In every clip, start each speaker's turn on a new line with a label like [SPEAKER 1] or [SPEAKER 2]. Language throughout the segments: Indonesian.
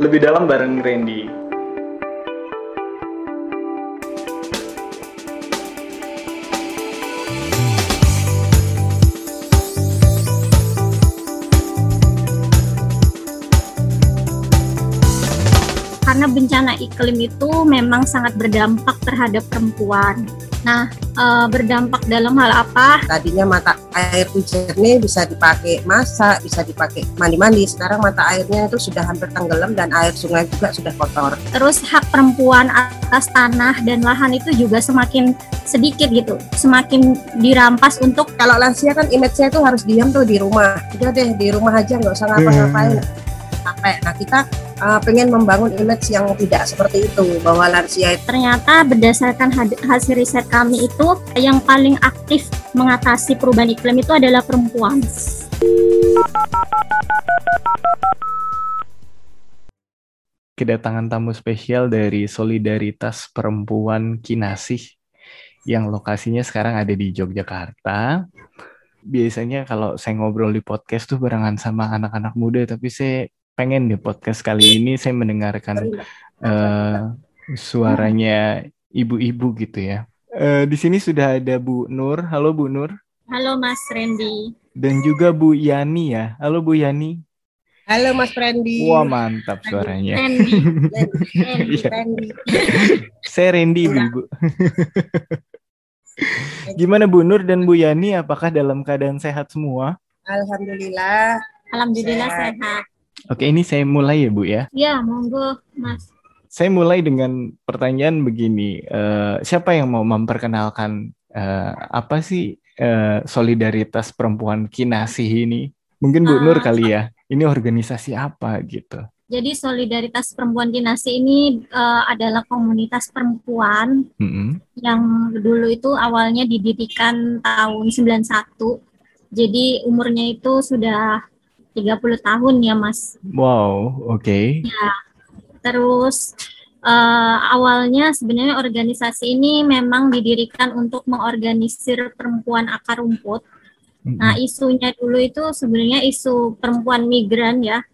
[SPEAKER 1] Lebih dalam bareng Randy.
[SPEAKER 2] karena bencana iklim itu memang sangat berdampak terhadap perempuan. Nah, e, berdampak dalam hal apa?
[SPEAKER 3] Tadinya mata air hujannya bisa dipakai masak, bisa dipakai mandi-mandi. Sekarang mata airnya itu sudah hampir tenggelam dan air sungai juga sudah kotor.
[SPEAKER 2] Terus hak perempuan atas tanah dan lahan itu juga semakin sedikit gitu, semakin dirampas untuk
[SPEAKER 3] Kalau lansia kan image-nya itu harus diam tuh di rumah. Udah deh di rumah aja nggak usah ngapa-ngapain. Capek. Nah kita uh, pengen membangun image yang tidak seperti itu bahwa lansia itu
[SPEAKER 2] ternyata berdasarkan hasil riset kami itu yang paling aktif mengatasi perubahan iklim itu adalah perempuan.
[SPEAKER 1] Kedatangan tamu spesial dari Solidaritas Perempuan Kinasih yang lokasinya sekarang ada di Yogyakarta. Biasanya kalau saya ngobrol di podcast tuh barengan sama anak-anak muda, tapi saya pengen di podcast kali ini saya mendengarkan eh, suaranya ibu-ibu gitu ya. Eh, di sini sudah ada Bu Nur. Halo Bu Nur.
[SPEAKER 2] Halo Mas Randy.
[SPEAKER 1] Dan juga Bu Yani ya. Halo Bu Yani.
[SPEAKER 3] Halo Mas Randy.
[SPEAKER 1] Wah mantap suaranya.
[SPEAKER 2] Randy.
[SPEAKER 3] Randy,
[SPEAKER 1] Iya.
[SPEAKER 3] Randy.
[SPEAKER 1] Saya Randy Bu. Bu. Gimana Bu Nur dan Bu Yani? Apakah dalam keadaan sehat semua?
[SPEAKER 3] Alhamdulillah.
[SPEAKER 2] Alhamdulillah
[SPEAKER 3] Sehat.
[SPEAKER 2] sehat.
[SPEAKER 1] Oke, ini saya mulai ya Bu ya.
[SPEAKER 2] Ya, monggo Mas.
[SPEAKER 1] Saya mulai dengan pertanyaan begini. Eh, siapa yang mau memperkenalkan eh, apa sih eh, solidaritas perempuan kinasih ini? Mungkin Bu
[SPEAKER 2] Ah.
[SPEAKER 1] Nur kali ya. Ini organisasi apa gitu?
[SPEAKER 2] Jadi solidaritas perempuan Kinasi ini eh, adalah komunitas perempuan
[SPEAKER 1] Mm-mm.
[SPEAKER 2] yang dulu itu awalnya didirikan tahun 91. Jadi umurnya itu sudah 30 tahun ya Mas.
[SPEAKER 1] Wow, oke.
[SPEAKER 2] Terus eh, awalnya sebenarnya organisasi ini memang didirikan untuk mengorganisir perempuan akar rumput. Nah, isunya dulu itu sebenarnya isu perempuan migran ya.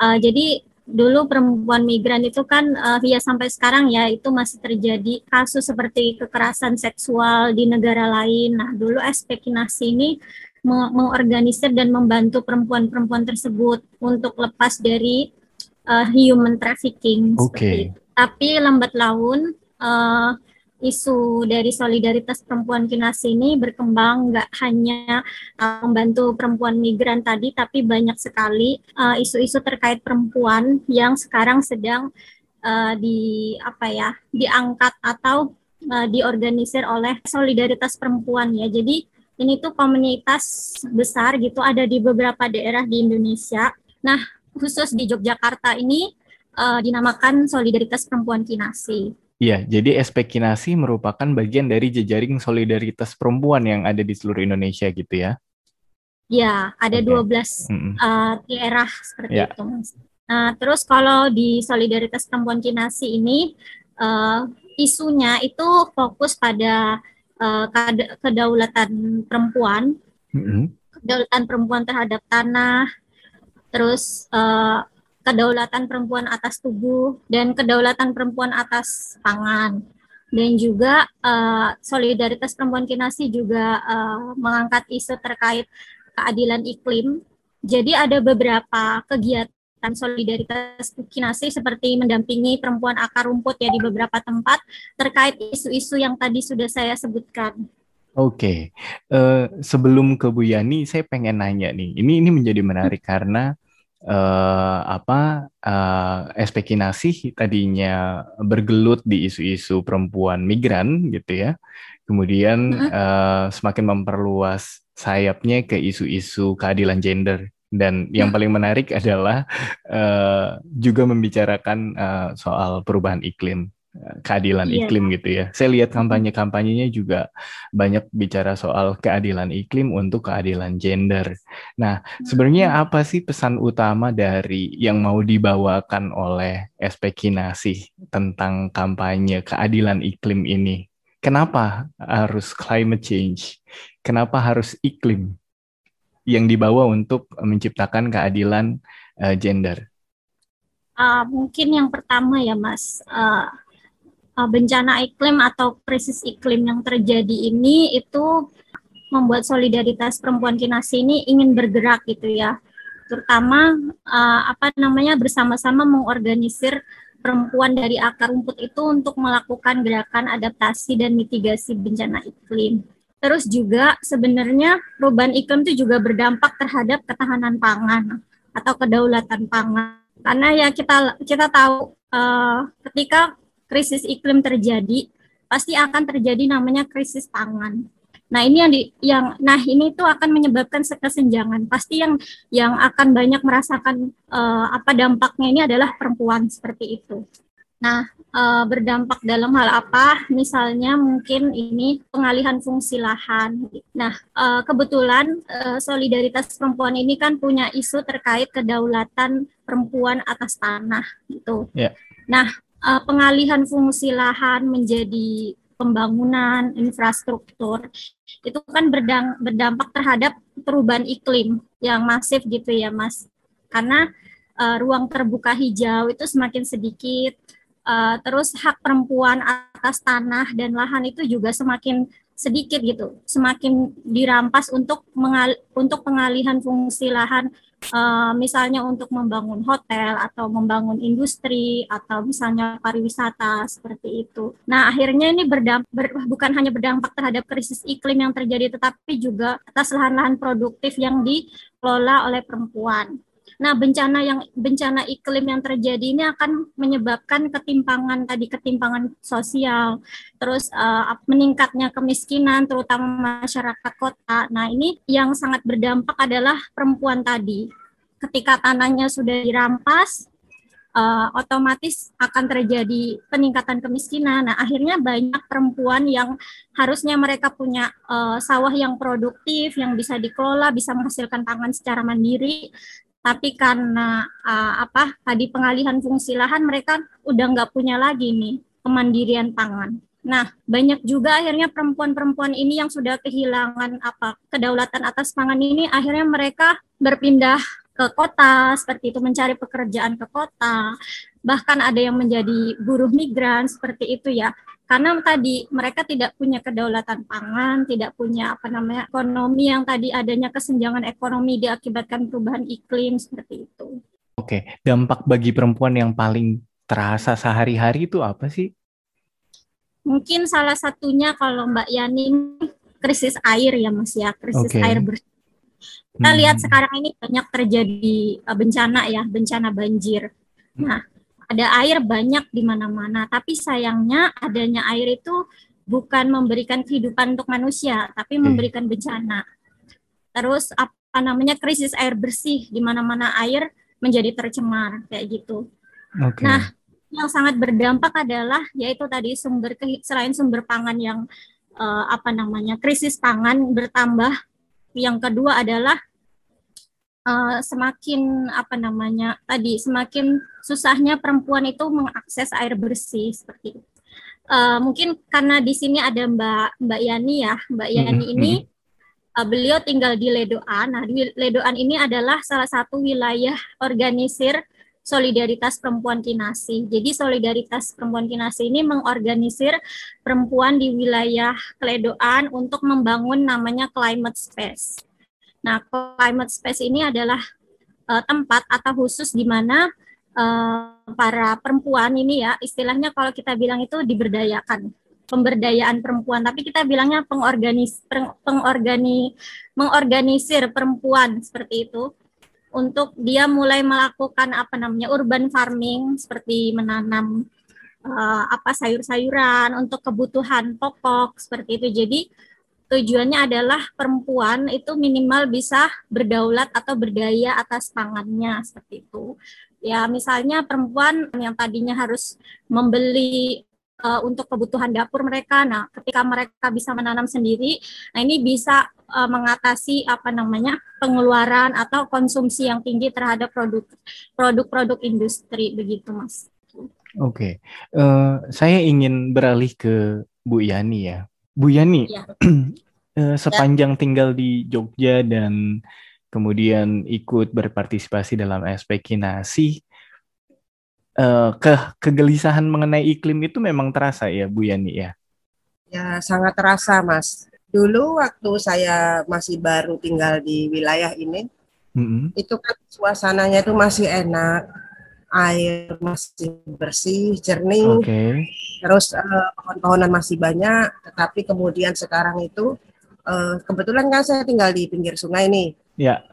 [SPEAKER 2] Eh, jadi dulu perempuan migran itu kan eh, ya sampai sekarang ya itu masih terjadi kasus seperti kekerasan seksual di negara lain. Nah, dulu Aspekinasi ini mengorganisir dan membantu perempuan-perempuan tersebut untuk lepas dari eh, human trafficking seperti
[SPEAKER 1] Oke.
[SPEAKER 2] itu. Tapi lambat laun eh, isu dari solidaritas perempuan kinasi ini berkembang nggak hanya uh, membantu perempuan migran tadi, tapi banyak sekali uh, isu-isu terkait perempuan yang sekarang sedang uh, di apa ya diangkat atau uh, diorganisir oleh solidaritas perempuan ya. Jadi ini tuh komunitas besar gitu ada di beberapa daerah di Indonesia. Nah khusus di Yogyakarta ini uh, dinamakan solidaritas perempuan kinasi.
[SPEAKER 1] Iya, jadi SP Kinasi merupakan bagian dari jejaring solidaritas perempuan yang ada di seluruh Indonesia gitu ya.
[SPEAKER 2] Ya, ada
[SPEAKER 1] Oke.
[SPEAKER 2] 12
[SPEAKER 1] Mm-mm.
[SPEAKER 2] uh, daerah seperti
[SPEAKER 1] Ya.
[SPEAKER 2] itu. Nah, terus kalau di Solidaritas Perempuan Kinasi ini uh, isunya itu fokus pada uh, kada- kedaulatan perempuan,
[SPEAKER 1] Mm-mm.
[SPEAKER 2] kedaulatan perempuan terhadap tanah, terus uh, kedaulatan perempuan atas tubuh dan kedaulatan perempuan atas pangan. Dan juga uh, Solidaritas Perempuan Kinasi juga uh, mengangkat isu terkait keadilan iklim. Jadi ada beberapa kegiatan solidaritas kinasi seperti mendampingi perempuan akar rumput ya di beberapa tempat terkait isu-isu yang tadi sudah saya sebutkan.
[SPEAKER 1] Oke, Eh, sebelum ke Bu Yani, saya pengen nanya nih. Ini ini menjadi menarik karena eh, apa eh, SP Kinasih tadinya bergelut di isu-isu perempuan migran gitu ya. Kemudian eh, semakin memperluas sayapnya ke isu-isu keadilan gender. Dan yang
[SPEAKER 2] Hmm.
[SPEAKER 1] paling menarik adalah eh, juga membicarakan eh, soal perubahan iklim, eh, keadilan
[SPEAKER 2] Iya.
[SPEAKER 1] iklim gitu ya. Saya lihat kampanye-kampanyenya juga banyak bicara soal keadilan iklim untuk keadilan gender. Nah, sebenarnya apa sih pesan utama dari yang mau dibawakan oleh SP Kinasih tentang kampanye keadilan iklim ini? Kenapa harus climate change? Kenapa harus iklim yang dibawa untuk menciptakan keadilan eh, gender?
[SPEAKER 2] Uh, mungkin yang pertama ya Mas, uh, uh, bencana iklim atau krisis iklim yang terjadi ini itu membuat solidaritas perempuan kinasi ini ingin bergerak gitu ya, terutama uh, apa namanya bersama-sama mengorganisir perempuan dari akar rumput itu untuk melakukan gerakan adaptasi dan mitigasi bencana iklim. Terus juga sebenarnya perubahan iklim itu juga berdampak terhadap ketahanan pangan atau kedaulatan pangan. Karena ya kita kita tahu uh, ketika krisis iklim terjadi, pasti akan terjadi namanya krisis pangan. Nah, ini yang di yang nah ini itu akan menyebabkan kesenjangan. Pasti yang yang akan banyak merasakan uh, apa dampaknya ini adalah perempuan seperti itu. Nah, uh, berdampak dalam hal apa? Misalnya mungkin ini pengalihan fungsi lahan. Nah, uh, kebetulan uh, solidaritas perempuan ini kan punya isu terkait kedaulatan perempuan atas tanah gitu. Yeah. Nah, uh, pengalihan fungsi lahan menjadi pembangunan infrastruktur itu kan berdang, berdampak terhadap perubahan iklim yang masif gitu ya Mas karena uh, ruang terbuka hijau itu semakin sedikit uh, terus hak perempuan atas tanah dan lahan itu juga semakin sedikit gitu semakin dirampas untuk mengal untuk pengalihan fungsi lahan uh, misalnya untuk membangun hotel atau membangun industri atau misalnya pariwisata seperti itu. Nah, akhirnya ini ber, bukan hanya berdampak terhadap krisis iklim yang terjadi tetapi juga atas lahan-lahan produktif yang dikelola oleh perempuan. Nah, bencana yang bencana iklim yang terjadi ini akan menyebabkan ketimpangan tadi ketimpangan sosial, terus uh, meningkatnya kemiskinan terutama masyarakat kota. Nah, ini yang sangat berdampak adalah perempuan tadi. Ketika tanahnya sudah dirampas, uh, otomatis akan terjadi peningkatan kemiskinan. Nah, akhirnya banyak perempuan yang harusnya mereka punya uh, sawah yang produktif, yang bisa dikelola, bisa menghasilkan pangan secara mandiri, tapi karena uh, apa tadi pengalihan fungsi lahan mereka udah nggak punya lagi nih kemandirian pangan. Nah, banyak juga akhirnya perempuan-perempuan ini yang sudah kehilangan apa kedaulatan atas pangan ini akhirnya mereka berpindah ke kota seperti itu mencari pekerjaan ke kota. Bahkan ada yang menjadi buruh migran seperti itu ya karena tadi mereka tidak punya kedaulatan pangan, tidak punya apa namanya ekonomi yang tadi adanya kesenjangan ekonomi diakibatkan perubahan iklim seperti itu.
[SPEAKER 1] Oke, dampak bagi perempuan yang paling terasa sehari-hari itu apa sih?
[SPEAKER 2] Mungkin salah satunya kalau Mbak Yani krisis air ya Mas ya, krisis okay. air bersih. Kita hmm. lihat sekarang ini banyak terjadi eh, bencana ya, bencana banjir. Nah, ada air banyak di mana-mana, tapi sayangnya adanya air itu bukan memberikan kehidupan untuk manusia, tapi hmm. memberikan bencana. Terus apa namanya krisis air bersih di mana-mana air menjadi tercemar kayak gitu. Okay. Nah, yang sangat berdampak adalah yaitu tadi sumber selain sumber pangan yang uh, apa namanya krisis pangan bertambah, yang kedua adalah uh, semakin apa namanya tadi semakin susahnya perempuan itu mengakses air bersih seperti itu. Uh, mungkin karena di sini ada Mbak Mbak Yani ya, Mbak Yani mm -hmm. ini uh, beliau tinggal di Ledoan. Nah, di Ledoan ini adalah salah satu wilayah organisir solidaritas perempuan Kinasi. Jadi solidaritas perempuan Kinasi ini mengorganisir perempuan di wilayah Ledoan untuk membangun namanya climate space. Nah, climate space ini adalah uh, tempat atau khusus di mana uh, para perempuan ini ya, istilahnya kalau kita bilang itu diberdayakan, pemberdayaan perempuan, tapi kita bilangnya pengorganis, pengorgani, mengorganisir perempuan seperti itu untuk dia mulai melakukan apa namanya urban farming seperti menanam uh, apa sayur-sayuran untuk kebutuhan pokok seperti itu. Jadi tujuannya adalah perempuan itu minimal bisa berdaulat atau berdaya atas pangannya seperti itu. Ya, misalnya perempuan yang tadinya harus membeli uh, untuk kebutuhan dapur mereka. Nah, ketika mereka bisa menanam sendiri, nah ini bisa uh, mengatasi apa namanya pengeluaran atau konsumsi yang tinggi terhadap produk produk-produk industri begitu, Mas.
[SPEAKER 1] Oke, okay. uh, saya ingin beralih ke Bu Yani ya. Bu Yani, ya. sepanjang tinggal di Jogja dan kemudian ikut berpartisipasi dalam aspek kinasi, uh, ke kegelisahan mengenai iklim itu memang terasa ya Bu Yani ya?
[SPEAKER 3] Ya sangat terasa Mas. Dulu waktu saya masih baru tinggal di wilayah ini, mm-hmm. itu kan suasananya itu masih enak, air masih bersih, jernih, okay. terus uh, pohon-pohonan masih banyak. Tetapi kemudian sekarang itu uh, kebetulan kan saya tinggal di pinggir sungai nih.
[SPEAKER 1] Ya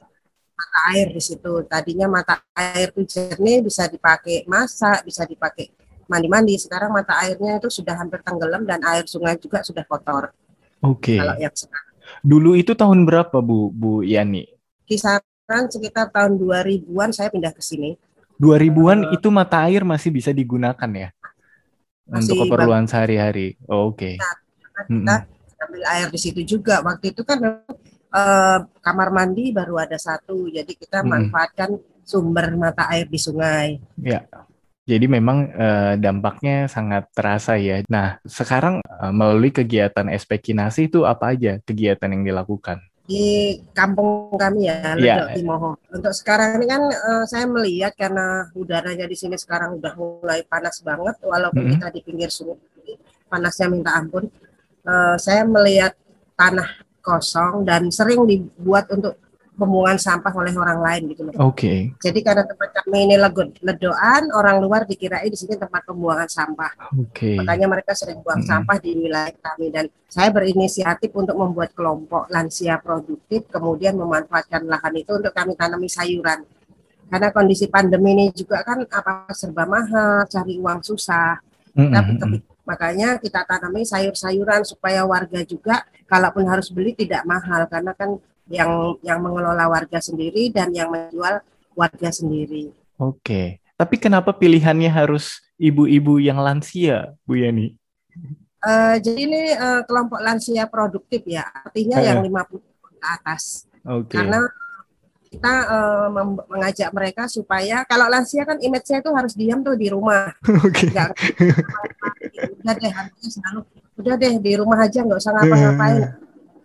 [SPEAKER 3] mata air di situ. Tadinya mata air itu jernih bisa dipakai masak, bisa dipakai mandi-mandi. Sekarang mata airnya itu sudah hampir tenggelam dan air sungai juga sudah kotor.
[SPEAKER 1] Oke. Okay. Kalau yang sekarang. Dulu itu tahun berapa Bu Bu Yani?
[SPEAKER 3] Kisaran sekitar tahun 2000-an saya pindah ke sini.
[SPEAKER 1] 2000-an uh, itu mata air masih bisa digunakan ya? Untuk keperluan sehari-hari. Oh, Oke. Okay. Nah,
[SPEAKER 3] kita mm ambil air di situ juga. Waktu itu kan uh, kamar mandi baru ada satu, jadi kita hmm. manfaatkan sumber mata air di sungai.
[SPEAKER 1] Ya. Jadi memang uh, dampaknya sangat terasa ya. Nah, sekarang uh, melalui kegiatan SP Kinasi itu apa aja kegiatan yang dilakukan?
[SPEAKER 3] Di kampung kami ya, yeah. Timoho. Untuk sekarang ini kan uh, saya melihat karena udaranya di sini sekarang udah mulai panas banget, walaupun mm -hmm. kita di pinggir sungai, panasnya minta ampun. Uh, saya melihat tanah kosong dan sering dibuat untuk pembuangan sampah oleh orang lain gitu loh.
[SPEAKER 1] Oke. Okay.
[SPEAKER 3] Jadi karena tempat kami ini ledoan, orang luar dikirain di sini tempat pembuangan sampah.
[SPEAKER 1] Oke. Okay.
[SPEAKER 3] Makanya mereka sering buang hmm. sampah di wilayah kami dan saya berinisiatif untuk membuat kelompok lansia produktif, kemudian memanfaatkan lahan itu untuk kami tanami sayuran. Karena kondisi pandemi ini juga kan apa serba mahal, cari uang susah. Mm -hmm. Tapi makanya kita tanami sayur-sayuran supaya warga juga kalaupun harus beli tidak mahal karena kan yang yang mengelola warga sendiri dan yang menjual warga sendiri.
[SPEAKER 1] Oke. Tapi kenapa pilihannya harus ibu-ibu yang lansia, Bu Yani?
[SPEAKER 3] Uh, jadi ini uh, kelompok lansia produktif ya, artinya uh. yang 50 ke atas.
[SPEAKER 1] Okay.
[SPEAKER 3] Karena kita uh, mengajak mereka supaya kalau lansia kan image-nya itu harus diam tuh di rumah.
[SPEAKER 1] Okay. Gak,
[SPEAKER 3] udah deh harusnya selalu udah deh di rumah aja nggak usah ngapa-ngapain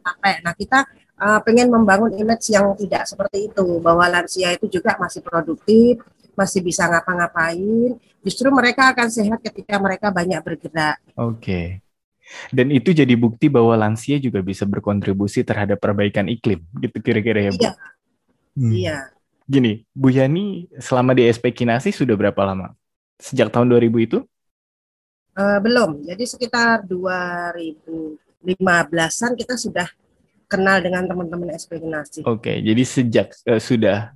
[SPEAKER 3] capek. Nah kita uh, pengen membangun image yang tidak seperti itu bahwa lansia itu juga masih produktif, masih bisa ngapa-ngapain. Justru mereka akan sehat ketika mereka banyak bergerak.
[SPEAKER 1] Oke. Okay. Dan itu jadi bukti bahwa lansia juga bisa berkontribusi terhadap perbaikan iklim, gitu kira-kira ya Bu?
[SPEAKER 3] Iya, Hmm. Iya.
[SPEAKER 1] Gini, Bu Yani selama di SP Kinasi sudah berapa lama? Sejak tahun 2000 itu?
[SPEAKER 3] Uh, belum. Jadi sekitar 2015-an kita sudah kenal dengan teman-teman SP Kinasi.
[SPEAKER 1] Oke, okay, jadi sejak uh, sudah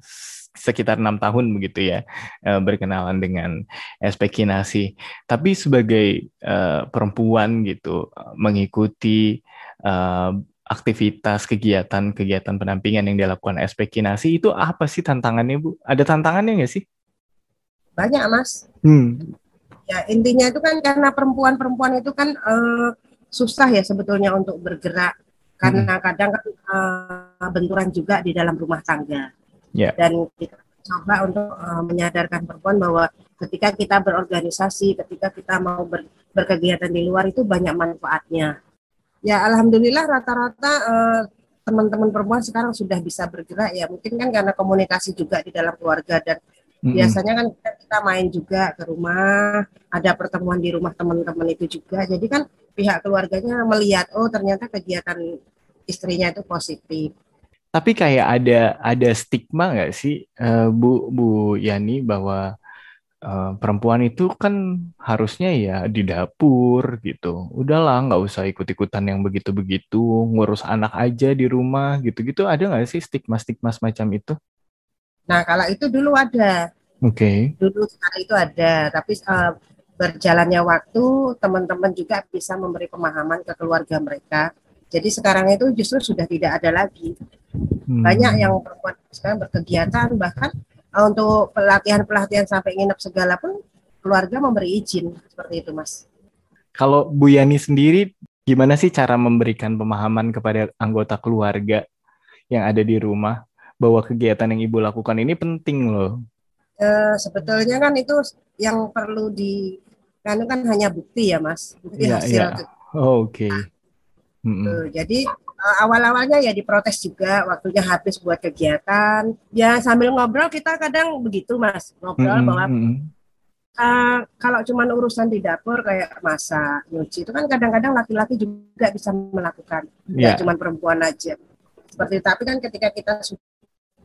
[SPEAKER 1] sekitar enam tahun begitu ya uh, berkenalan dengan SP Kinasi. Tapi sebagai uh, perempuan gitu mengikuti uh, aktivitas kegiatan-kegiatan pendampingan yang dilakukan SP Kinasi itu apa sih tantangannya Bu? Ada tantangannya nggak sih?
[SPEAKER 3] Banyak Mas.
[SPEAKER 1] Hmm.
[SPEAKER 3] Ya intinya itu kan karena perempuan-perempuan itu kan uh, susah ya sebetulnya untuk bergerak karena hmm. kadang kan uh, benturan juga di dalam rumah tangga.
[SPEAKER 1] Yeah.
[SPEAKER 3] Dan kita coba untuk uh, menyadarkan perempuan bahwa ketika kita berorganisasi, ketika kita mau ber, berkegiatan di luar itu banyak manfaatnya ya alhamdulillah rata-rata uh, teman-teman perempuan sekarang sudah bisa bergerak ya mungkin kan karena komunikasi juga di dalam keluarga dan. Biasanya kan kita, kita main juga ke rumah ada pertemuan di rumah teman-teman itu juga jadi kan pihak keluarganya melihat oh ternyata kegiatan istrinya itu positif
[SPEAKER 1] tapi kayak ada ada stigma nggak sih uh, Bu Bu Yani bahwa uh, perempuan itu kan harusnya ya di dapur gitu. Udahlah, nggak usah ikut-ikutan yang begitu-begitu, ngurus anak aja di rumah gitu-gitu. Ada nggak sih stigma-stigma semacam itu?
[SPEAKER 3] Nah, kalau itu dulu ada.
[SPEAKER 1] Oke.
[SPEAKER 3] Okay. Dulu sekali itu ada, tapi uh, berjalannya waktu, teman-teman juga bisa memberi pemahaman ke keluarga mereka. Jadi sekarang itu justru sudah tidak ada lagi. Hmm. Banyak yang perempuan sekarang berkegiatan, bahkan untuk pelatihan-pelatihan sampai nginep segala pun keluarga memberi izin seperti itu mas.
[SPEAKER 1] Kalau Bu Yani sendiri gimana sih cara memberikan pemahaman kepada anggota keluarga yang ada di rumah bahwa kegiatan yang ibu lakukan ini penting loh?
[SPEAKER 3] E, sebetulnya kan itu yang perlu di kan kan hanya bukti ya mas, bukti ya, hasil. Ya.
[SPEAKER 1] Oh, Oke. Okay.
[SPEAKER 3] Mm -mm. Jadi uh, awal-awalnya ya diprotes juga waktunya habis buat kegiatan ya sambil ngobrol kita kadang begitu mas ngobrol mm -hmm. bahwa uh, kalau cuma urusan di dapur kayak masak, nyuci itu kan kadang-kadang laki-laki juga bisa melakukan, yeah. Ya. cuma perempuan aja. Seperti tapi kan ketika kita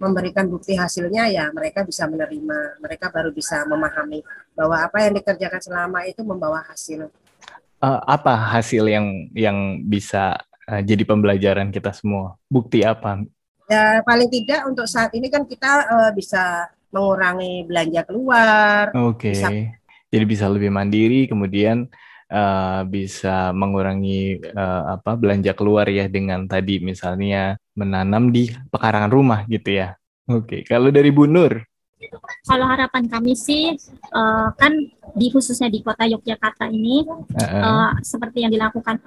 [SPEAKER 3] memberikan bukti hasilnya ya mereka bisa menerima, mereka baru bisa memahami bahwa apa yang dikerjakan selama itu membawa hasil.
[SPEAKER 1] Uh, apa hasil yang yang bisa uh, jadi pembelajaran kita semua? Bukti apa?
[SPEAKER 3] Ya paling tidak untuk saat ini kan kita uh, bisa mengurangi belanja keluar.
[SPEAKER 1] Oke. Okay. Jadi bisa lebih mandiri, kemudian uh, bisa mengurangi uh, apa belanja keluar ya dengan tadi misalnya menanam di pekarangan rumah gitu ya. Oke. Kalau dari Bu Nur?
[SPEAKER 2] Kalau harapan kami sih uh, kan di khususnya di kota Yogyakarta ini uh -uh. Uh, seperti yang dilakukan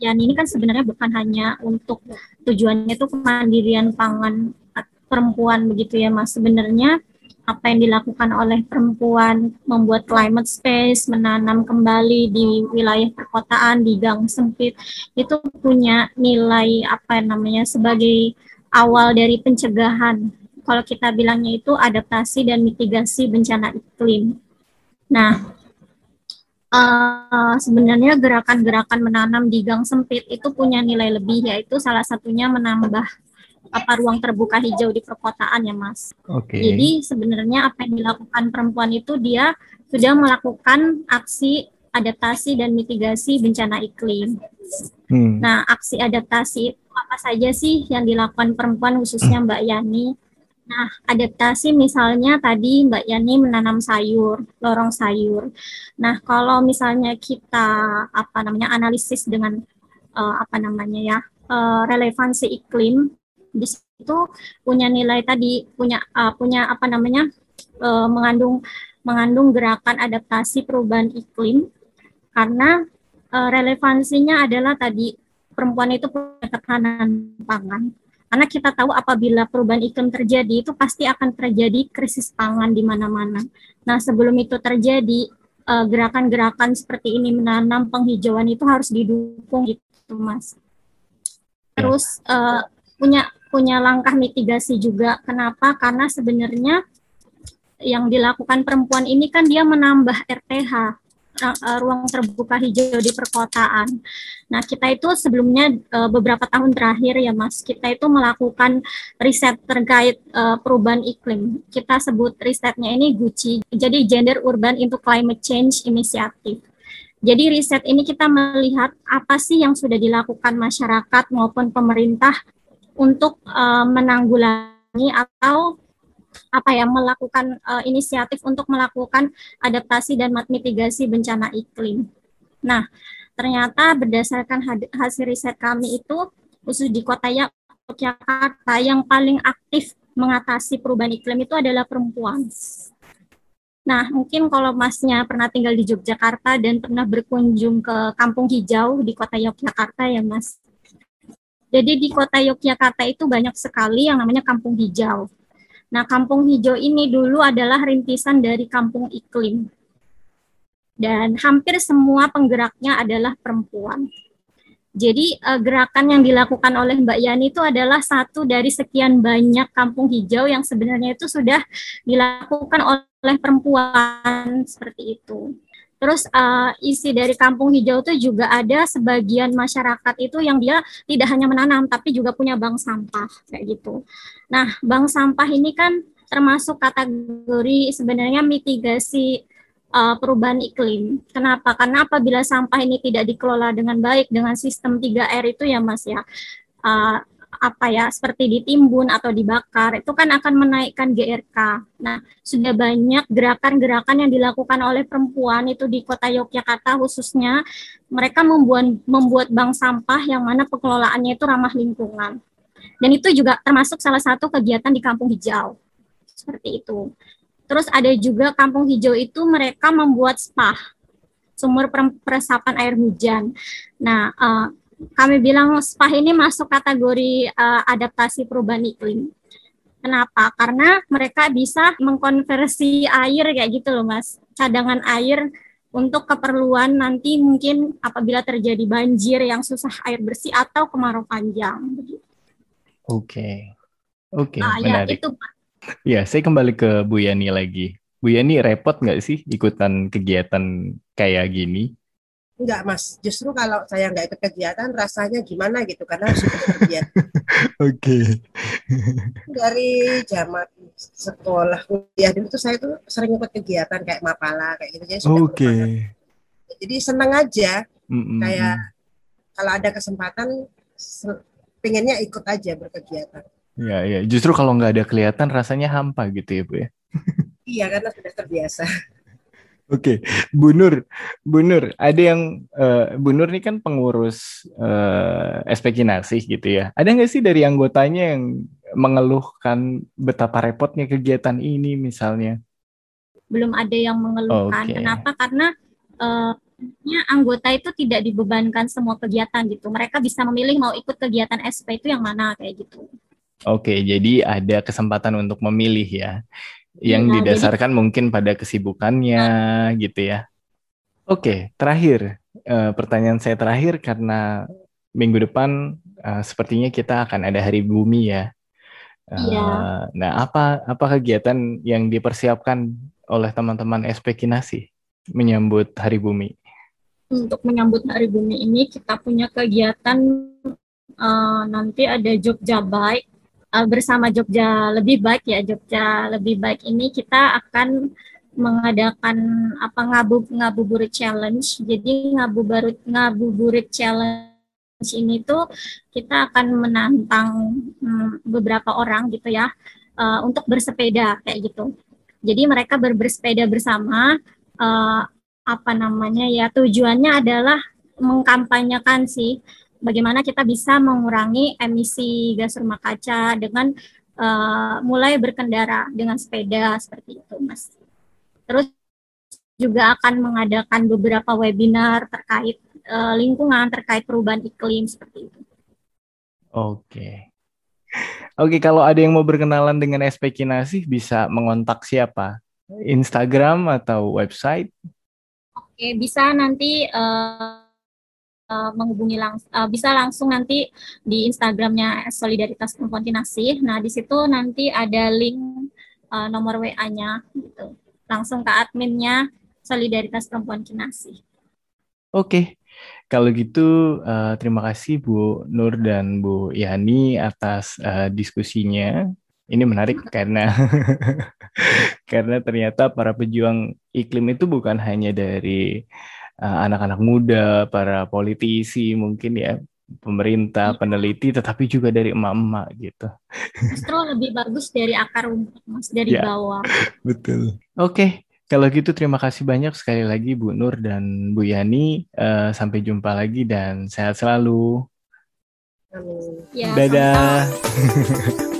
[SPEAKER 2] Ya ini kan sebenarnya bukan hanya untuk tujuannya itu kemandirian pangan perempuan begitu ya Mas. Sebenarnya apa yang dilakukan oleh perempuan membuat climate space, menanam kembali di wilayah perkotaan, di gang sempit, itu punya nilai apa namanya sebagai awal dari pencegahan. Kalau kita bilangnya itu adaptasi dan mitigasi bencana iklim. Nah, uh, sebenarnya gerakan-gerakan menanam di gang sempit itu punya nilai lebih, yaitu salah satunya menambah apa ruang terbuka hijau di perkotaan ya Mas.
[SPEAKER 1] Okay.
[SPEAKER 2] Jadi sebenarnya apa yang dilakukan perempuan itu dia sudah melakukan aksi adaptasi dan mitigasi bencana iklim. Hmm. Nah, aksi adaptasi itu apa saja sih yang dilakukan perempuan khususnya Mbak Yani? Nah, adaptasi misalnya tadi Mbak Yani menanam sayur, lorong sayur. Nah, kalau misalnya kita apa namanya analisis dengan uh, apa namanya ya uh, relevansi iklim di situ punya nilai tadi punya uh, punya apa namanya uh, mengandung mengandung gerakan adaptasi perubahan iklim karena uh, relevansinya adalah tadi perempuan itu punya ketahanan pangan karena kita tahu apabila perubahan iklim terjadi itu pasti akan terjadi krisis pangan di mana-mana. Nah sebelum itu terjadi gerakan-gerakan seperti ini menanam penghijauan itu harus didukung gitu mas. Ya. Terus uh, punya punya langkah mitigasi juga. Kenapa? Karena sebenarnya yang dilakukan perempuan ini kan dia menambah RTH eh, ruang terbuka hijau di perkotaan. Nah, kita itu sebelumnya eh, beberapa tahun terakhir ya Mas, kita itu melakukan riset terkait eh, perubahan iklim. Kita sebut risetnya ini GUCI, jadi Gender Urban into Climate Change Initiative. Jadi riset ini kita melihat apa sih yang sudah dilakukan masyarakat maupun pemerintah untuk uh, menanggulangi atau apa ya melakukan uh, inisiatif untuk melakukan adaptasi dan mitigasi bencana iklim. Nah, ternyata berdasarkan hasil riset kami itu khusus di kota Yogyakarta yang paling aktif mengatasi perubahan iklim itu adalah perempuan. Nah, mungkin kalau Masnya pernah tinggal di Yogyakarta dan pernah berkunjung ke Kampung Hijau di kota Yogyakarta ya, Mas. Jadi di kota Yogyakarta itu banyak sekali yang namanya kampung hijau. Nah, kampung hijau ini dulu adalah rintisan dari kampung iklim. Dan hampir semua penggeraknya adalah perempuan. Jadi uh, gerakan yang dilakukan oleh Mbak Yani itu adalah satu dari sekian banyak kampung hijau yang sebenarnya itu sudah dilakukan oleh perempuan seperti itu. Terus uh, isi dari kampung hijau itu juga ada sebagian masyarakat itu yang dia tidak hanya menanam tapi juga punya bank sampah kayak gitu. Nah, bank sampah ini kan termasuk kategori sebenarnya mitigasi uh, perubahan iklim. Kenapa? Karena apabila sampah ini tidak dikelola dengan baik dengan sistem 3R itu ya Mas ya. Uh, apa ya seperti ditimbun atau dibakar itu kan akan menaikkan GRK. Nah, sudah banyak gerakan-gerakan yang dilakukan oleh perempuan itu di Kota Yogyakarta khususnya mereka membuat membuat bank sampah yang mana pengelolaannya itu ramah lingkungan. Dan itu juga termasuk salah satu kegiatan di Kampung Hijau. Seperti itu. Terus ada juga Kampung Hijau itu mereka membuat spa, sumur peresapan air hujan. Nah, uh, kami bilang spa ini masuk kategori uh, adaptasi perubahan iklim. Kenapa? Karena mereka bisa mengkonversi air kayak gitu loh, Mas. Cadangan air untuk keperluan nanti mungkin apabila terjadi banjir yang susah air bersih atau kemarau panjang.
[SPEAKER 1] Oke. Oke, nah, Ya, itu, Ya, saya kembali ke Bu Yani lagi. Bu Yani repot nggak sih ikutan kegiatan kayak gini?
[SPEAKER 3] Enggak mas, justru kalau saya nggak ikut kegiatan rasanya gimana gitu karena harus ikut kegiatan.
[SPEAKER 1] Oke.
[SPEAKER 3] Dari zaman sekolah kuliah dulu tuh saya tuh sering ikut kegiatan kayak mapala kayak gitu. Jadi
[SPEAKER 1] Oke.
[SPEAKER 3] bermanfaat. Jadi senang aja
[SPEAKER 1] Mm-mm.
[SPEAKER 3] kayak kalau ada kesempatan se- pengennya ikut aja berkegiatan.
[SPEAKER 1] Ya, ya. Justru kalau nggak ada kelihatan rasanya hampa gitu ya, Bu ya.
[SPEAKER 3] Iya karena sudah terbiasa.
[SPEAKER 1] Oke, Bu Nur, Bu Nur, ada yang eh, Bu Nur ini kan pengurus eh, SP Kinasih gitu ya. Ada nggak sih dari anggotanya yang mengeluhkan betapa repotnya kegiatan ini misalnya?
[SPEAKER 2] belum ada yang mengeluhkan.
[SPEAKER 1] Oke.
[SPEAKER 2] Kenapa? Karena eh, ya, anggota itu tidak dibebankan semua kegiatan gitu. Mereka bisa memilih mau ikut kegiatan SP itu yang mana kayak gitu.
[SPEAKER 1] Oke, jadi ada kesempatan untuk memilih ya, yang
[SPEAKER 2] Iya,
[SPEAKER 1] didasarkan mungkin pada kesibukannya gitu ya. Oke, terakhir eh, pertanyaan saya terakhir karena minggu depan eh, sepertinya kita akan ada Hari Bumi ya. Eh,
[SPEAKER 2] Iya.
[SPEAKER 1] Nah, apa apa kegiatan yang dipersiapkan oleh teman-teman SP Kinasi menyambut Hari Bumi?
[SPEAKER 2] Untuk menyambut Hari Bumi ini kita punya kegiatan eh, nanti ada Jogja Bike Eh, bersama Jogja Lebih Baik ya Jogja Lebih Baik ini kita akan mengadakan apa ngabu ngabuburit challenge. Jadi ngabuburit ngabuburit challenge ini tuh kita akan menantang hmm, beberapa orang gitu ya eh, untuk bersepeda kayak gitu. Jadi mereka ber- bersepeda bersama eh, apa namanya ya tujuannya adalah mengkampanyekan sih bagaimana kita bisa mengurangi emisi gas rumah kaca dengan eh, mulai berkendara dengan sepeda seperti itu, Mas. Terus juga akan mengadakan beberapa webinar terkait eh, lingkungan, terkait perubahan iklim seperti itu.
[SPEAKER 1] Oke. Oke, kalau ada yang mau berkenalan dengan SP Kinasih bisa mengontak siapa? Instagram atau website?
[SPEAKER 2] Oke, bisa nanti eh, eh, menghubungi langs eh, bisa langsung nanti di Instagramnya Solidaritas Perempuan Kinasih. Nah, di situ nanti ada link eh, nomor WA-nya gitu. Langsung ke adminnya Solidaritas Perempuan Kinasih.
[SPEAKER 1] Oke, kalau gitu eh, terima kasih Bu Nur dan Bu Yani atas eh, diskusinya. Ini menarik karena karena ternyata para pejuang iklim itu bukan hanya dari anak-anak muda, para politisi mungkin ya, pemerintah,
[SPEAKER 2] Iya.
[SPEAKER 1] peneliti, tetapi juga dari emak-emak gitu.
[SPEAKER 2] Justru lebih bagus dari akar rumput, Mas, dari
[SPEAKER 1] Ya.
[SPEAKER 2] bawah.
[SPEAKER 1] Betul. Oke, kalau gitu terima kasih banyak sekali lagi Bu Nur dan Bu Yani. Eh, sampai jumpa lagi dan sehat selalu.
[SPEAKER 3] Amin.
[SPEAKER 2] Ya,
[SPEAKER 1] Dadah.